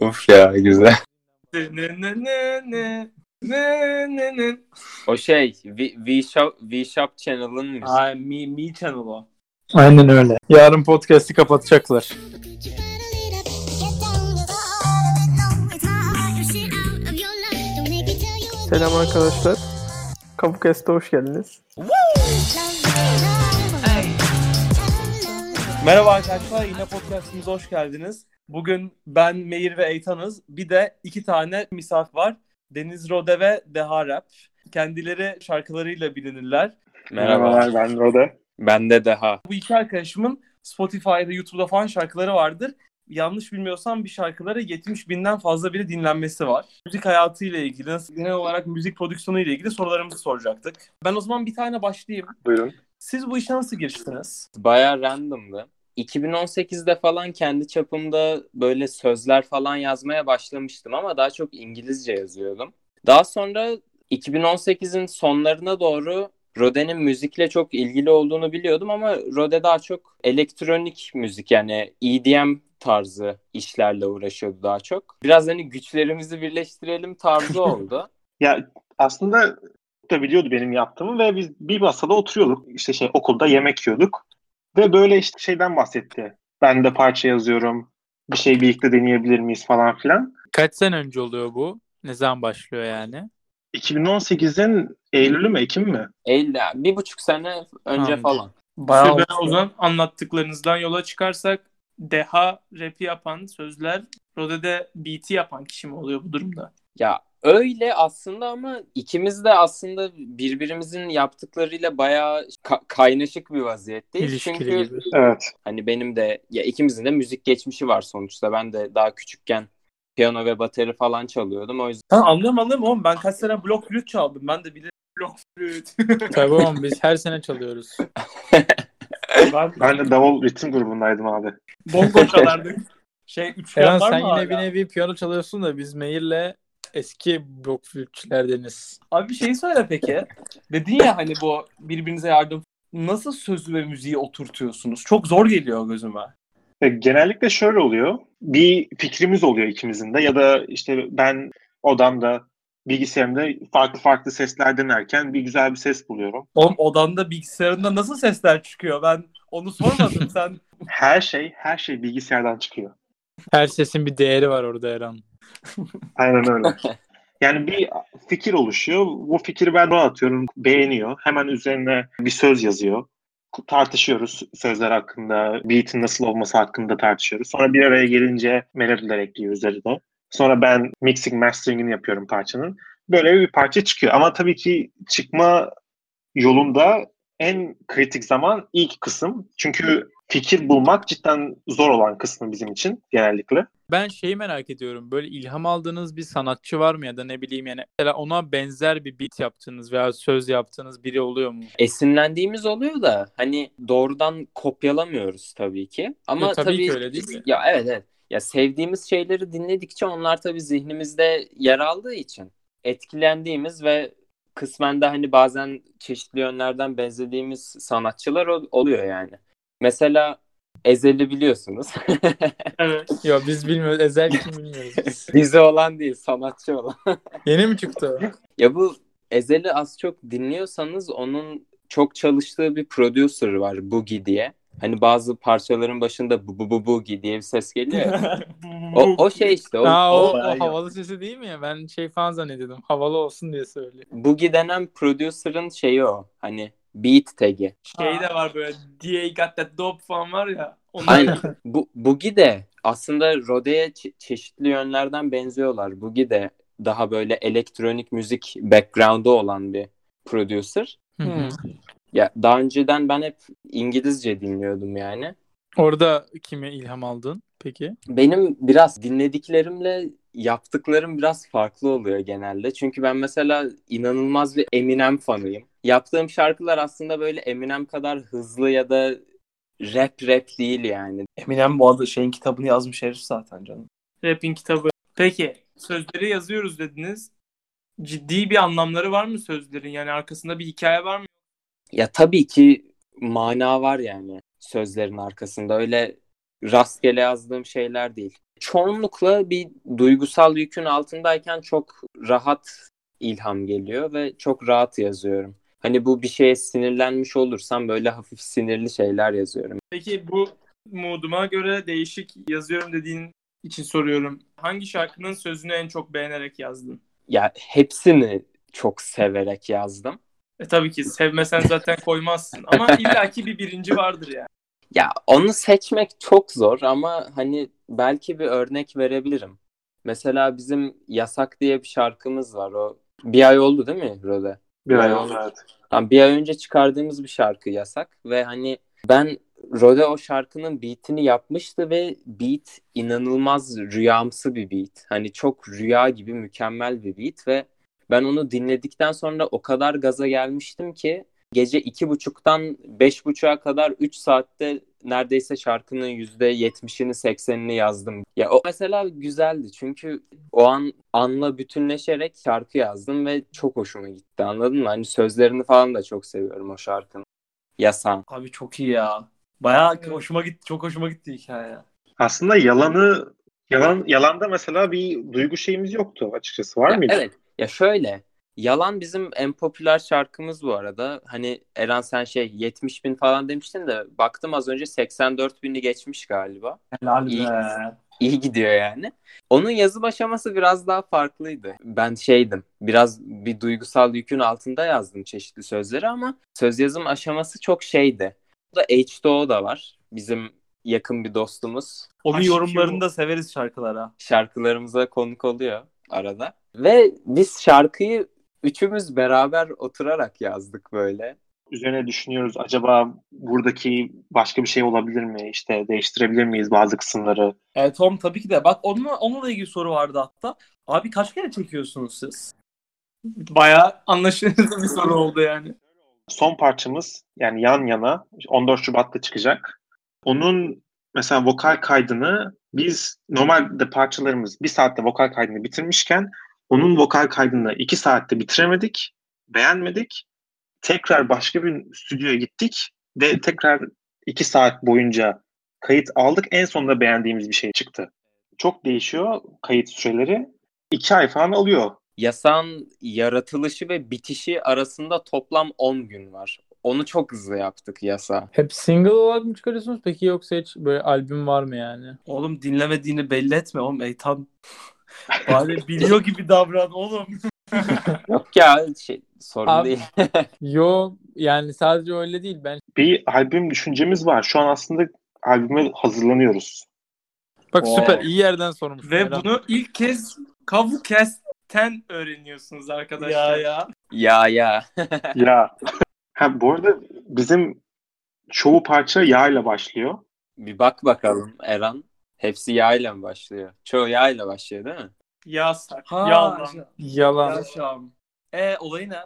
Of ya güzel. O şey V, v Shop, v Shop Channel'ın müziği. Ay Mi, Mi Channel o. Aynen öyle. Yarın podcast'i kapatacaklar. Selam arkadaşlar. Kapukest'e hoş geldiniz. Merhaba arkadaşlar yine podcastımıza hoş geldiniz. Bugün ben Meir ve Eytan'ız. Bir de iki tane misafir var. Deniz Rode ve Deha Rap. Kendileri şarkılarıyla bilinirler. Merhaba. ben Rode. Ben de daha. Bu iki arkadaşımın Spotify'da, YouTube'da falan şarkıları vardır. Yanlış bilmiyorsam bir şarkıları 70 binden fazla bir dinlenmesi var. Müzik hayatıyla ilgili, nasıl genel olarak müzik prodüksiyonu ile ilgili sorularımızı soracaktık. Ben o zaman bir tane başlayayım. Buyurun. Siz bu işe nasıl giriştiniz? Baya randomdı. 2018'de falan kendi çapımda böyle sözler falan yazmaya başlamıştım ama daha çok İngilizce yazıyordum. Daha sonra 2018'in sonlarına doğru Rode'nin müzikle çok ilgili olduğunu biliyordum ama Rode daha çok elektronik müzik yani EDM tarzı işlerle uğraşıyordu daha çok. Biraz hani güçlerimizi birleştirelim tarzı oldu. Ya aslında da biliyordu benim yaptığımı ve biz bir masada oturuyorduk. İşte şey okulda yemek yiyorduk. Ve böyle işte şeyden bahsetti. Ben de parça yazıyorum. Bir şey birlikte deneyebilir miyiz falan filan. Kaç sene önce oluyor bu? Ne zaman başlıyor yani? 2018'in Eylül'ü mü Ekim mi? Eylül, bir buçuk sene önce Anladım. falan. Bayağı ben o zaman anlattıklarınızdan yola çıkarsak Deha rap'i yapan sözler, Rode'de beat'i yapan kişi mi oluyor bu durumda? Ya öyle aslında ama ikimiz de aslında birbirimizin yaptıklarıyla bayağı ka- kaynaşık bir vaziyetteyiz. İlişkili Çünkü gibi. Evet. hani benim de ya ikimizin de müzik geçmişi var sonuçta. Ben de daha küçükken piyano ve bateri falan çalıyordum. O yüzden Ha, anlıyorum anlıyorum oğlum ben kaç sene blok flüt çaldım. Ben de bilirim blok flüt. Tabii oğlum biz her sene çalıyoruz. ben Ben de davul ritim grubundaydım abi. bongo çalardık. Şey üçgen Eren var sen mı yine hala? bir nevi piyano çalıyorsun da biz Mehir'le eski blok flütçülerdeniz. Abi bir şey söyle peki. Dedin ya hani bu birbirinize yardım. Nasıl sözü ve müziği oturtuyorsunuz? Çok zor geliyor gözüme. E, Genellikle şöyle oluyor. Bir fikrimiz oluyor ikimizin de ya da işte ben odamda bilgisayarımda farklı farklı sesler denerken bir güzel bir ses buluyorum. Oğlum odanda bilgisayarında nasıl sesler çıkıyor? Ben onu sormadım. Sen Her şey her şey bilgisayardan çıkıyor. Her sesin bir değeri var orada Eren. Aynen öyle. Yani bir fikir oluşuyor. Bu fikri ben ona atıyorum. Beğeniyor. Hemen üzerine bir söz yazıyor. Tartışıyoruz sözler hakkında. Beat'in nasıl olması hakkında tartışıyoruz. Sonra bir araya gelince melodiler ekliyor üzerine. Sonra ben mixing mastering'ini yapıyorum parçanın. Böyle bir parça çıkıyor. Ama tabii ki çıkma yolunda en kritik zaman ilk kısım. Çünkü fikir bulmak cidden zor olan kısmı bizim için genellikle. Ben şeyi merak ediyorum. Böyle ilham aldığınız bir sanatçı var mı ya da ne bileyim yani mesela ona benzer bir beat yaptığınız veya söz yaptığınız biri oluyor mu? esinlendiğimiz oluyor da hani doğrudan kopyalamıyoruz tabii ki. Ama Yo, tabii tabii, ki öyle değil mi? Ya evet evet. Ya sevdiğimiz şeyleri dinledikçe onlar tabii zihnimizde yer aldığı için etkilendiğimiz ve kısmen de hani bazen çeşitli yönlerden benzediğimiz sanatçılar ol- oluyor yani. Mesela Ezel'i biliyorsunuz. evet. Yok biz bilmiyoruz. Ezel kim bilmiyoruz biz. Dizi olan değil, sanatçı olan. Yeni mi çıktı o? Ya bu Ezel'i az çok dinliyorsanız onun çok çalıştığı bir producer var Boogie diye. Hani bazı parçaların başında bu bu bu Boogie diye bir ses geliyor ya. O, o şey işte o, Aa, o, o o havalı sesi değil mi ya? Ben şey falan zannediyordum. Havalı olsun diye söylüyor. Boogie denen producer'ın şeyi o. Hani beat tag'i. şey de var böyle DA got that dope falan var ya. Onlar Aynen. Bu, Boogie de aslında Rode'ye çe- çeşitli yönlerden benziyorlar. Boogie de daha böyle elektronik müzik background'u olan bir producer. Hı hı. Ya daha önceden ben hep İngilizce dinliyordum yani. Orada kime ilham aldın peki? Benim biraz dinlediklerimle yaptıklarım biraz farklı oluyor genelde. Çünkü ben mesela inanılmaz bir Eminem fanıyım. Yaptığım şarkılar aslında böyle Eminem kadar hızlı ya da rap rap değil yani. Eminem bu adı şeyin kitabını yazmış herif zaten canım. Rap'in kitabı. Peki sözleri yazıyoruz dediniz. Ciddi bir anlamları var mı sözlerin? Yani arkasında bir hikaye var mı? Ya tabii ki mana var yani sözlerin arkasında. Öyle rastgele yazdığım şeyler değil. Çoğunlukla bir duygusal yükün altındayken çok rahat ilham geliyor ve çok rahat yazıyorum. Hani bu bir şeye sinirlenmiş olursam böyle hafif sinirli şeyler yazıyorum. Peki bu mooduma göre değişik yazıyorum dediğin için soruyorum. Hangi şarkının sözünü en çok beğenerek yazdın? Ya hepsini çok severek yazdım. E tabii ki sevmesen zaten koymazsın. Ama illaki bir birinci vardır yani. Ya onu seçmek çok zor ama hani belki bir örnek verebilirim. Mesela bizim Yasak diye bir şarkımız var. O bir ay oldu değil mi Rode? Bir ay oldu evet. Tam bir ay önce çıkardığımız bir şarkı Yasak ve hani ben Rode o şarkının beatini yapmıştı ve beat inanılmaz rüyamsı bir beat. Hani çok rüya gibi mükemmel bir beat ve ben onu dinledikten sonra o kadar gaza gelmiştim ki gece iki buçuktan beş buçuğa kadar üç saatte neredeyse şarkının yüzde yetmişini seksenini yazdım. Ya o mesela güzeldi çünkü o an anla bütünleşerek şarkı yazdım ve çok hoşuma gitti anladın mı? Hani sözlerini falan da çok seviyorum o şarkının. Yasan. Abi çok iyi ya. Bayağı hoşuma gitti. Çok hoşuma gitti hikaye. Aslında yalanı yalan yalanda mesela bir duygu şeyimiz yoktu açıkçası. Var Ya mıydı? Evet. Ya şöyle. Yalan bizim en popüler şarkımız bu arada. Hani Eren sen şey 70 bin falan demiştin de baktım az önce 84 bini geçmiş galiba. Helal İyi. be. İyi gidiyor yani. Onun yazım aşaması biraz daha farklıydı. Ben şeydim, biraz bir duygusal yükün altında yazdım çeşitli sözleri ama söz yazım aşaması çok şeydi. Burada H2O da var. Bizim yakın bir dostumuz. Onun yorumlarını da severiz şarkılara. Şarkılarımıza konuk oluyor arada. Ve biz şarkıyı üçümüz beraber oturarak yazdık böyle. Üzerine düşünüyoruz. Acaba buradaki başka bir şey olabilir mi? İşte değiştirebilir miyiz bazı kısımları? Evet Tom tabii ki de. Bak onunla, onunla ilgili soru vardı hatta. Abi kaç kere çekiyorsunuz siz? Bayağı anlaşılır bir soru oldu yani. Son parçamız yani yan yana 14 Şubat'ta çıkacak. Onun mesela vokal kaydını biz normalde parçalarımız bir saatte vokal kaydını bitirmişken onun vokal kaydını iki saatte bitiremedik, beğenmedik. Tekrar başka bir stüdyoya gittik ve tekrar iki saat boyunca kayıt aldık. En sonunda beğendiğimiz bir şey çıktı. Çok değişiyor kayıt süreleri. İki ay falan alıyor. Yasan yaratılışı ve bitişi arasında toplam 10 gün var. Onu çok hızlı yaptık yasa. Hep single olarak mı çıkarıyorsunuz peki yoksa hiç böyle albüm var mı yani? Oğlum dinlemediğini belli etme oğlum. Eytan bari biliyor gibi davran oğlum. Yok ya şey, sorun Abi- değil. Yok yani sadece öyle değil. Ben Bir albüm düşüncemiz var. Şu an aslında albüme hazırlanıyoruz. bak Oo. süper iyi yerden sormuş. Ve Eren. bunu ilk kez Kavukest'ten öğreniyorsunuz arkadaşlar. Ya ya. ya ya. ya. Ha, bu arada bizim çoğu parça yağ ile başlıyor. Bir bak bakalım Eren. Hepsi yağ ile mi başlıyor? Çoğu yağ ile başlıyor değil mi? Yasak. Ha, Yalan. Yalan. Yaşam. E olayı ne?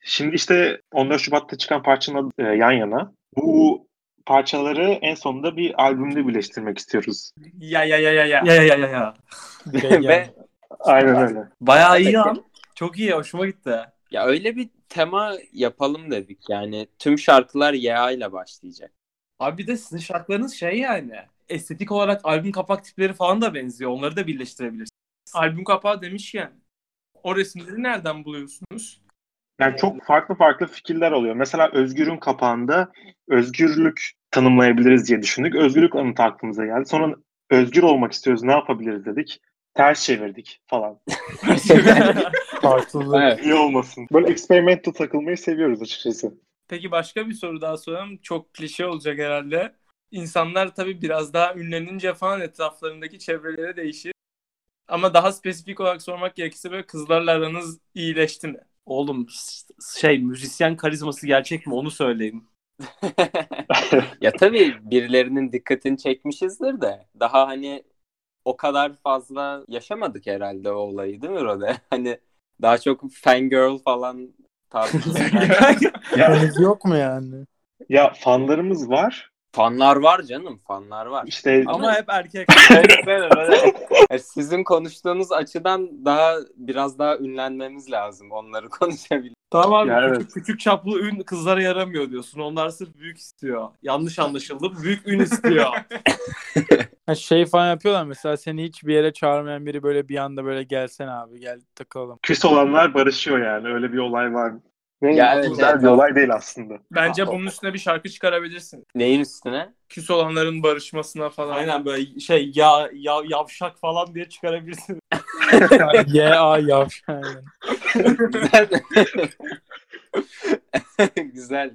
Şimdi işte 14 Şubat'ta çıkan parçanın adı, e, yan yana. Bu parçaları en sonunda bir albümde birleştirmek istiyoruz. Ya ya ya ya ya. Ya ya ya ya ya. Ve Aynen öyle. Bayağı iyi lan. Çok iyi. Hoşuma gitti. ya öyle bir tema yapalım dedik. Yani tüm şarkılar yağ ile başlayacak. Abi bir de sizin şarkılarınız şey yani. Estetik olarak albüm kapak tipleri falan da benziyor. Onları da birleştirebilirsiniz. Albüm kapağı demişken o resimleri nereden buluyorsunuz? Yani çok farklı farklı fikirler oluyor. Mesela Özgür'ün kapağında özgürlük tanımlayabiliriz diye düşündük. Özgürlük anıtı aklımıza geldi. Sonra özgür olmak istiyoruz ne yapabiliriz dedik. Ters çevirdik falan. Farklılık. Evet. İyi olmasın. Böyle experimental takılmayı seviyoruz açıkçası. Peki başka bir soru daha sorayım. Çok klişe olacak herhalde. İnsanlar tabii biraz daha ünlenince falan etraflarındaki çevreleri değişir. Ama daha spesifik olarak sormak gerekirse böyle kızlarla aranız iyileşti mi? Oğlum şey müzisyen karizması gerçek mi onu söyleyin. ya tabii birilerinin dikkatini çekmişizdir de daha hani o kadar fazla yaşamadık herhalde o olayı değil mi Rode? Hani daha çok fangirl falan tarzı. Henüz yok mu yani? Ya fanlarımız var. Fanlar var canım fanlar var. İşte Ama hep erkek. Evet. Yani Sizin konuştuğunuz açıdan daha biraz daha ünlenmemiz lazım onları konuşabilmek. Tamam abi Ya küçük, küçük çaplı ün kızlara yaramıyor diyorsun. Onlar sırf büyük istiyor. Yanlış anlaşıldı. Büyük ün istiyor. Şey falan yapıyorlar mesela seni hiç bir yere çağırmayan biri böyle bir anda böyle gelsen abi gel takılalım. Küs olanlar barışıyor yani. Öyle bir olay var. Ve Ya evet, güzel evet. bir olay değil aslında. Bence bunun üstüne bir şarkı çıkarabilirsin. Neyin üstüne? Küs olanların barışmasına falan. Aynen böyle şey ya, ya yavşak falan diye çıkarabilirsin. Ye a yavşan. Güzel. Güzel.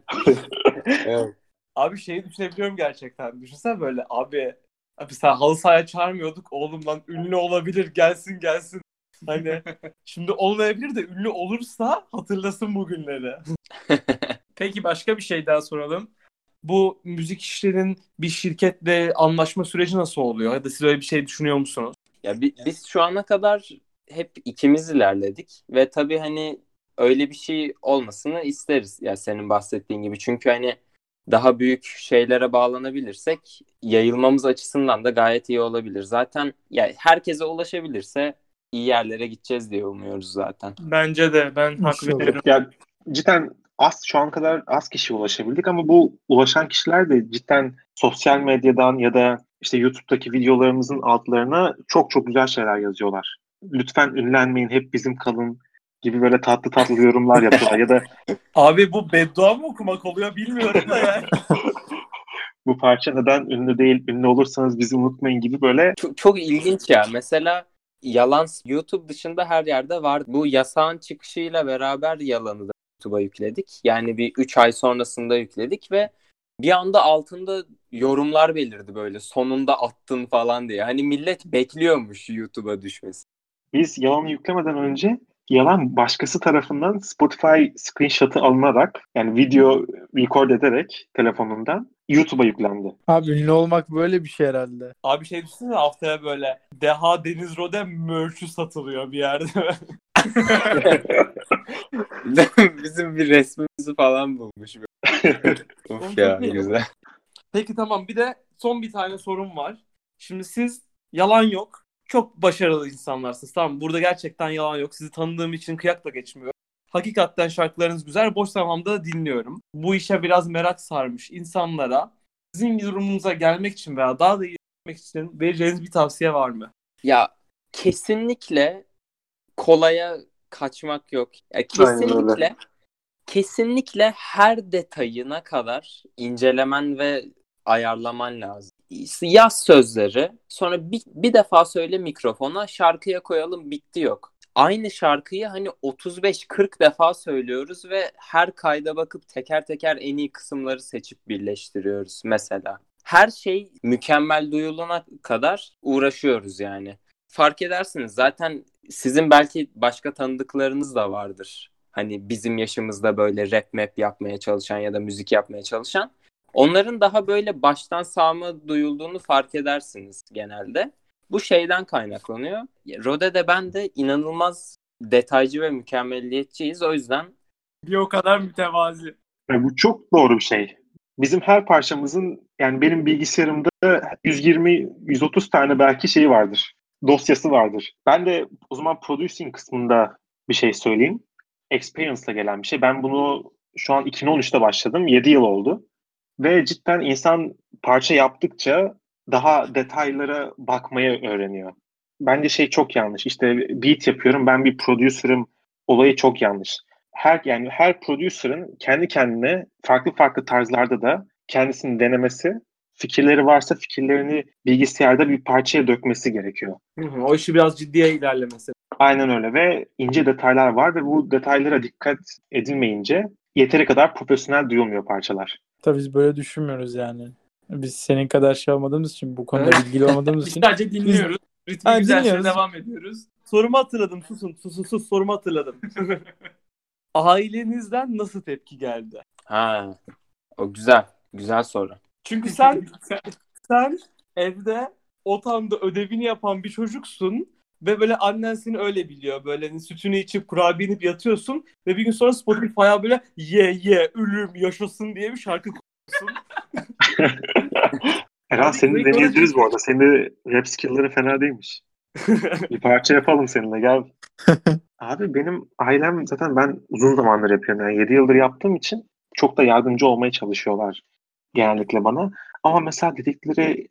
Evet. Abi şeyi düşünebiliyorum gerçekten. Düşünsene böyle abi abi sen halı sahaya çağırmıyorduk. Oğlum lan ünlü olabilir gelsin gelsin. Hani şimdi olmayabilir de ünlü olursa hatırlasın bu günleri. Peki başka bir şey daha soralım. Bu müzik işlerinin bir şirketle anlaşma süreci nasıl oluyor? Ya da siz öyle bir şey düşünüyor musunuz? Ya bi- biz şu ana kadar hep ikimiz ilerledik ve tabii hani öyle bir şey olmasını isteriz ya senin bahsettiğin gibi. Çünkü hani daha büyük şeylere bağlanabilirsek yayılmamız açısından da gayet iyi olabilir. Zaten ya herkese ulaşabilirse iyi yerlere gideceğiz diye umuyoruz zaten. Bence de ben hak veriyorum. Ya cidden az şu an kadar az kişi ulaşabildik ama bu ulaşan kişiler de cidden sosyal medyadan ya da işte YouTube'daki videolarımızın altlarına çok çok güzel şeyler yazıyorlar. Lütfen ünlenmeyin, hep bizim kalın gibi böyle tatlı tatlı yorumlar yapıyorlar ya da Abi bu beddua mı okumak oluyor bilmiyorum da yani. bu parça neden ünlü değil, ünlü olursanız bizi unutmayın gibi böyle Çok, çok ilginç ya. Mesela yalan YouTube dışında her yerde var. Bu yasağın çıkışıyla beraber yalanı da YouTube'a yükledik. Yani bir 3 ay sonrasında yükledik ve bir anda altında yorumlar belirdi böyle. Sonunda attın falan diye. Hani millet bekliyormuş YouTube'a düşmesi. biz yalanı yüklemeden önce yalan başkası tarafından Spotify screenshot'ı alınarak yani video record ederek telefonundan YouTube'a yüklendi. Abi ünlü olmak böyle bir şey herhalde. Abi şey düşünsene haftaya böyle Deha Deniz Rode merch'ü satılıyor bir yerde. Bizim bir resmimizi falan bulmuş. of ya güzel. Peki tamam bir de son bir tane sorum var. Şimdi siz yalan yok. Çok başarılı insanlarsınız. Tamam burada gerçekten yalan yok. Sizi tanıdığım için kıyakla geçmiyorum. Hakikaten şarkılarınız güzel. Boş zamanda da dinliyorum. Bu işe biraz merak sarmış insanlara sizin durumunuza gelmek için veya daha da iyi gelmek için vereceğiniz bir tavsiye var mı? Ya kesinlikle kolaya kaçmak yok. Ya kesinlikle kesinlikle her detayına kadar incelemen ve ayarlaman lazım. Yaz sözleri, sonra bir, bir defa söyle mikrofona, şarkıya koyalım bitti yok. Aynı şarkıyı hani 35-40 defa söylüyoruz ve her kayda bakıp teker teker en iyi kısımları seçip birleştiriyoruz mesela. Her şey mükemmel duyulana kadar uğraşıyoruz yani. Fark edersiniz zaten sizin belki başka tanıdıklarınız da vardır. Hani bizim yaşımızda böyle rap map yapmaya çalışan ya da müzik yapmaya çalışan. Onların daha böyle baştan sağma duyulduğunu fark edersiniz genelde. Bu şeyden kaynaklanıyor. Rode de ben de inanılmaz detaycı ve mükemmelliyetçiyiz. O yüzden Bir o kadar mütevazi. Ve bu çok doğru bir şey. Bizim her parçamızın yani benim bilgisayarımda 120-130 tane belki şeyi vardır. Dosyası vardır. Ben de o zaman producing kısmında bir şey söyleyeyim. Experience'la gelen bir şey. Ben bunu şu an 2013'te başladım. 7 yıl oldu. Ve cidden insan parça yaptıkça daha detaylara bakmaya öğreniyor. Bence şey çok yanlış. İşte beat yapıyorum ben bir producer'ım olayı çok yanlış. Her yani her producer'ın kendi kendine farklı farklı tarzlarda da kendisini denemesi, fikirleri varsa fikirlerini bilgisayarda bir parçaya dökmesi gerekiyor. Hı hı, o işi biraz ciddiye ilerlemesi. Aynen öyle ve ince detaylar var ve bu detaylara dikkat edilmeyince yeteri kadar profesyonel duyulmuyor parçalar. Tabii biz böyle düşünmüyoruz yani. Biz senin kadar şey olmadığımız için, bu konuda bilgili olmadığımız için. sadece dinliyoruz. Ritmi Ha, güzelse dinliyoruz. devam ediyoruz. Sorumu hatırladım. Susun, susun, sus. Sorumu hatırladım. Ailenizden nasıl tepki geldi? ha o güzel. Güzel soru. Çünkü sen sen evde otanda ödevini yapan bir çocuksun ve böyle annen seni öyle biliyor. Böyle hani sütünü içip kurabiye inip yatıyorsun ve bir gün sonra Spotify'a böyle ye ye ölüm yaşasın diye bir şarkı koyuyorsun. Abi, seni deneyebiliriz bu arada. Senin de rap skill'ları fena değilmiş. bir parça yapalım seninle gel. Abi benim ailem zaten ben uzun zamandır yapıyorum. Yani 7 yıldır yaptığım için çok da yardımcı olmaya çalışıyorlar genellikle bana. Ama mesela dedikleri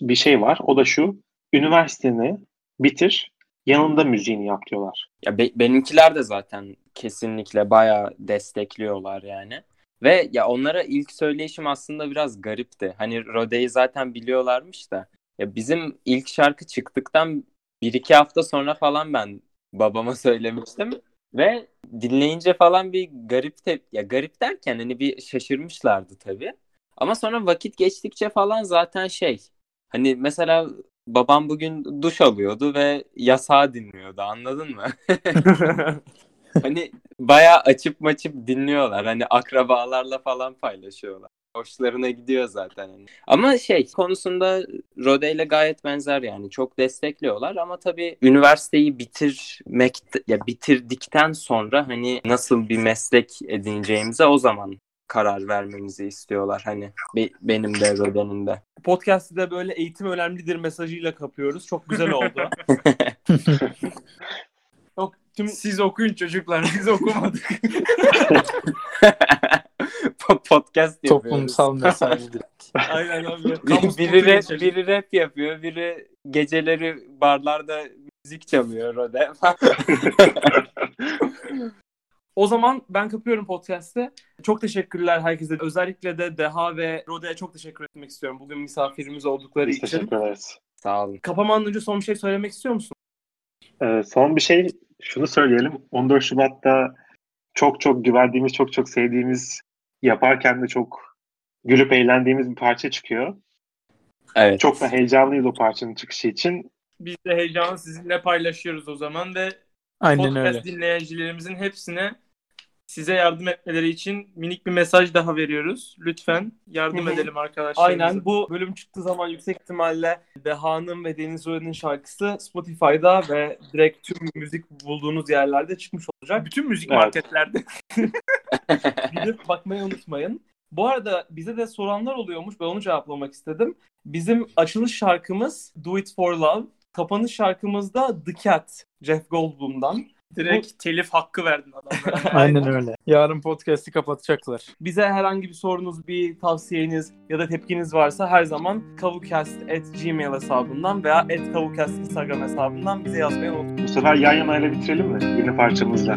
bir şey var. O da şu. Üniversiteni bitir, yanında müziğini yap diyorlar. Ya be- benimkiler de zaten kesinlikle bayağı destekliyorlar yani. Ve ya onlara ilk söyleyişim aslında biraz garipti. Hani Rode'yi zaten biliyorlarmış da. Ya bizim ilk şarkı çıktıktan bir iki hafta sonra falan ben babama söylemiştim. Ve dinleyince falan bir garip tep ya garip derken hani bir şaşırmışlardı tabii. Ama sonra vakit geçtikçe falan zaten şey hani mesela babam bugün duş alıyordu ve yasağı dinliyordu anladın mı? hani bayağı açıp maçıp dinliyorlar. Hani akrabalarla falan paylaşıyorlar. Hoşlarına gidiyor zaten. Ama şey konusunda Rode ile gayet benzer yani. Çok destekliyorlar ama tabii üniversiteyi bitirmek ya bitirdikten sonra hani nasıl bir meslek edineceğimize o zaman karar vermemizi istiyorlar hani be, benim de Rode'nin de. Podcast'ı da böyle eğitim önemlidir mesajıyla kapıyoruz. Çok güzel oldu. Yok, tüm... Siz okuyun çocuklar biz okumadık. Podcast yapıyoruz. Toplumsal mesaj direkt. Aynen abi. Kamus biri, rap, biri rap yapıyor, biri geceleri barlarda müzik çalıyor Rode. O zaman ben kapıyorum podcast'ı. Çok teşekkürler herkese. Özellikle de Deha ve Rode'ye çok teşekkür etmek istiyorum. Bugün misafirimiz oldukları Biz için. teşekkür ederiz. Sağ olun. Kapamadan önce son bir şey söylemek istiyor musun? Ee, son bir şey şunu söyleyelim. 14 Şubat'ta çok çok güvendiğimiz, çok çok sevdiğimiz, yaparken de çok gülüp eğlendiğimiz bir parça çıkıyor. Evet. Çok da heyecanlıyız o parçanın çıkışı için. Biz de heyecanı sizinle paylaşıyoruz o zaman ve Aynen podcast öyle. dinleyicilerimizin hepsine size yardım etmeleri için minik bir mesaj daha veriyoruz. Lütfen yardım edelim arkadaşlar. Aynen bu bölüm çıktığı zaman yüksek ihtimalle Deha'nın ve Deniz Öğren'in şarkısı Spotify'da ve direkt tüm müzik bulduğunuz yerlerde çıkmış olacak. Bütün müzik Evet. marketlerde. Gidip bakmayı unutmayın. Bu arada bize de soranlar oluyormuş. Ben onu cevaplamak istedim. Bizim açılış şarkımız Do It For Love. Kapanış şarkımız da The Cat. Jeff Goldblum'dan. Direkt telif hakkı verdin adamlara. Aynen öyle. Yarın podcast'i kapatacaklar. Bize herhangi bir sorunuz, bir tavsiyeniz ya da tepkiniz varsa her zaman kavukast.gmail hesabından veya @kavukast Instagram hesabından bize yazmayı unutmayın. Bu sefer yan yanayla bitirelim mi? Yeni parçamızla.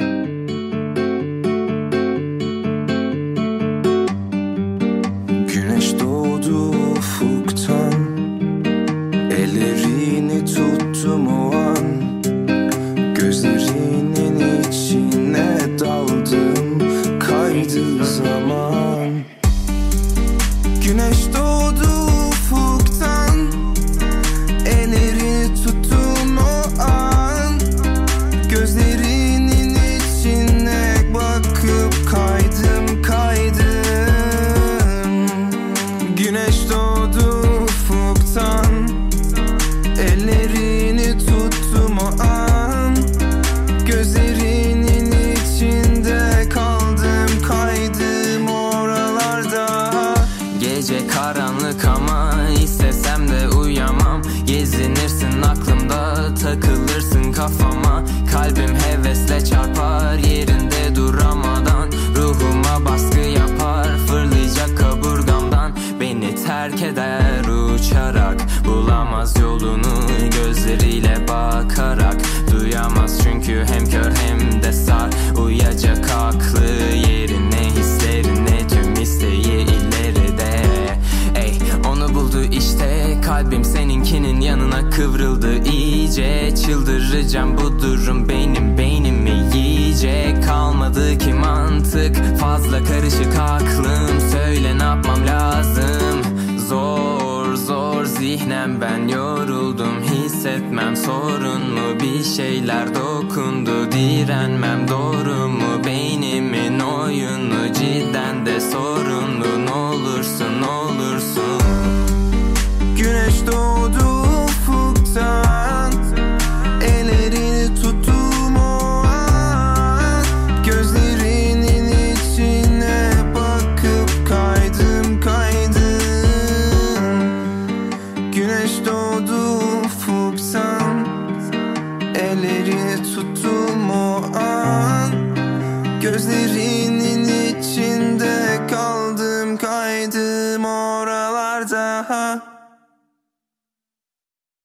Çıldıracağım bu durum benim beynimi yiyecek. Kalmadı ki mantık. Fazla karışık aklım. Söyle ne yapmam lazım? Zor zor zihnem. Ben yoruldum. Hissetmem sorun mu? Bir şeyler dokundu. Direnmem doğru mu? Beynimin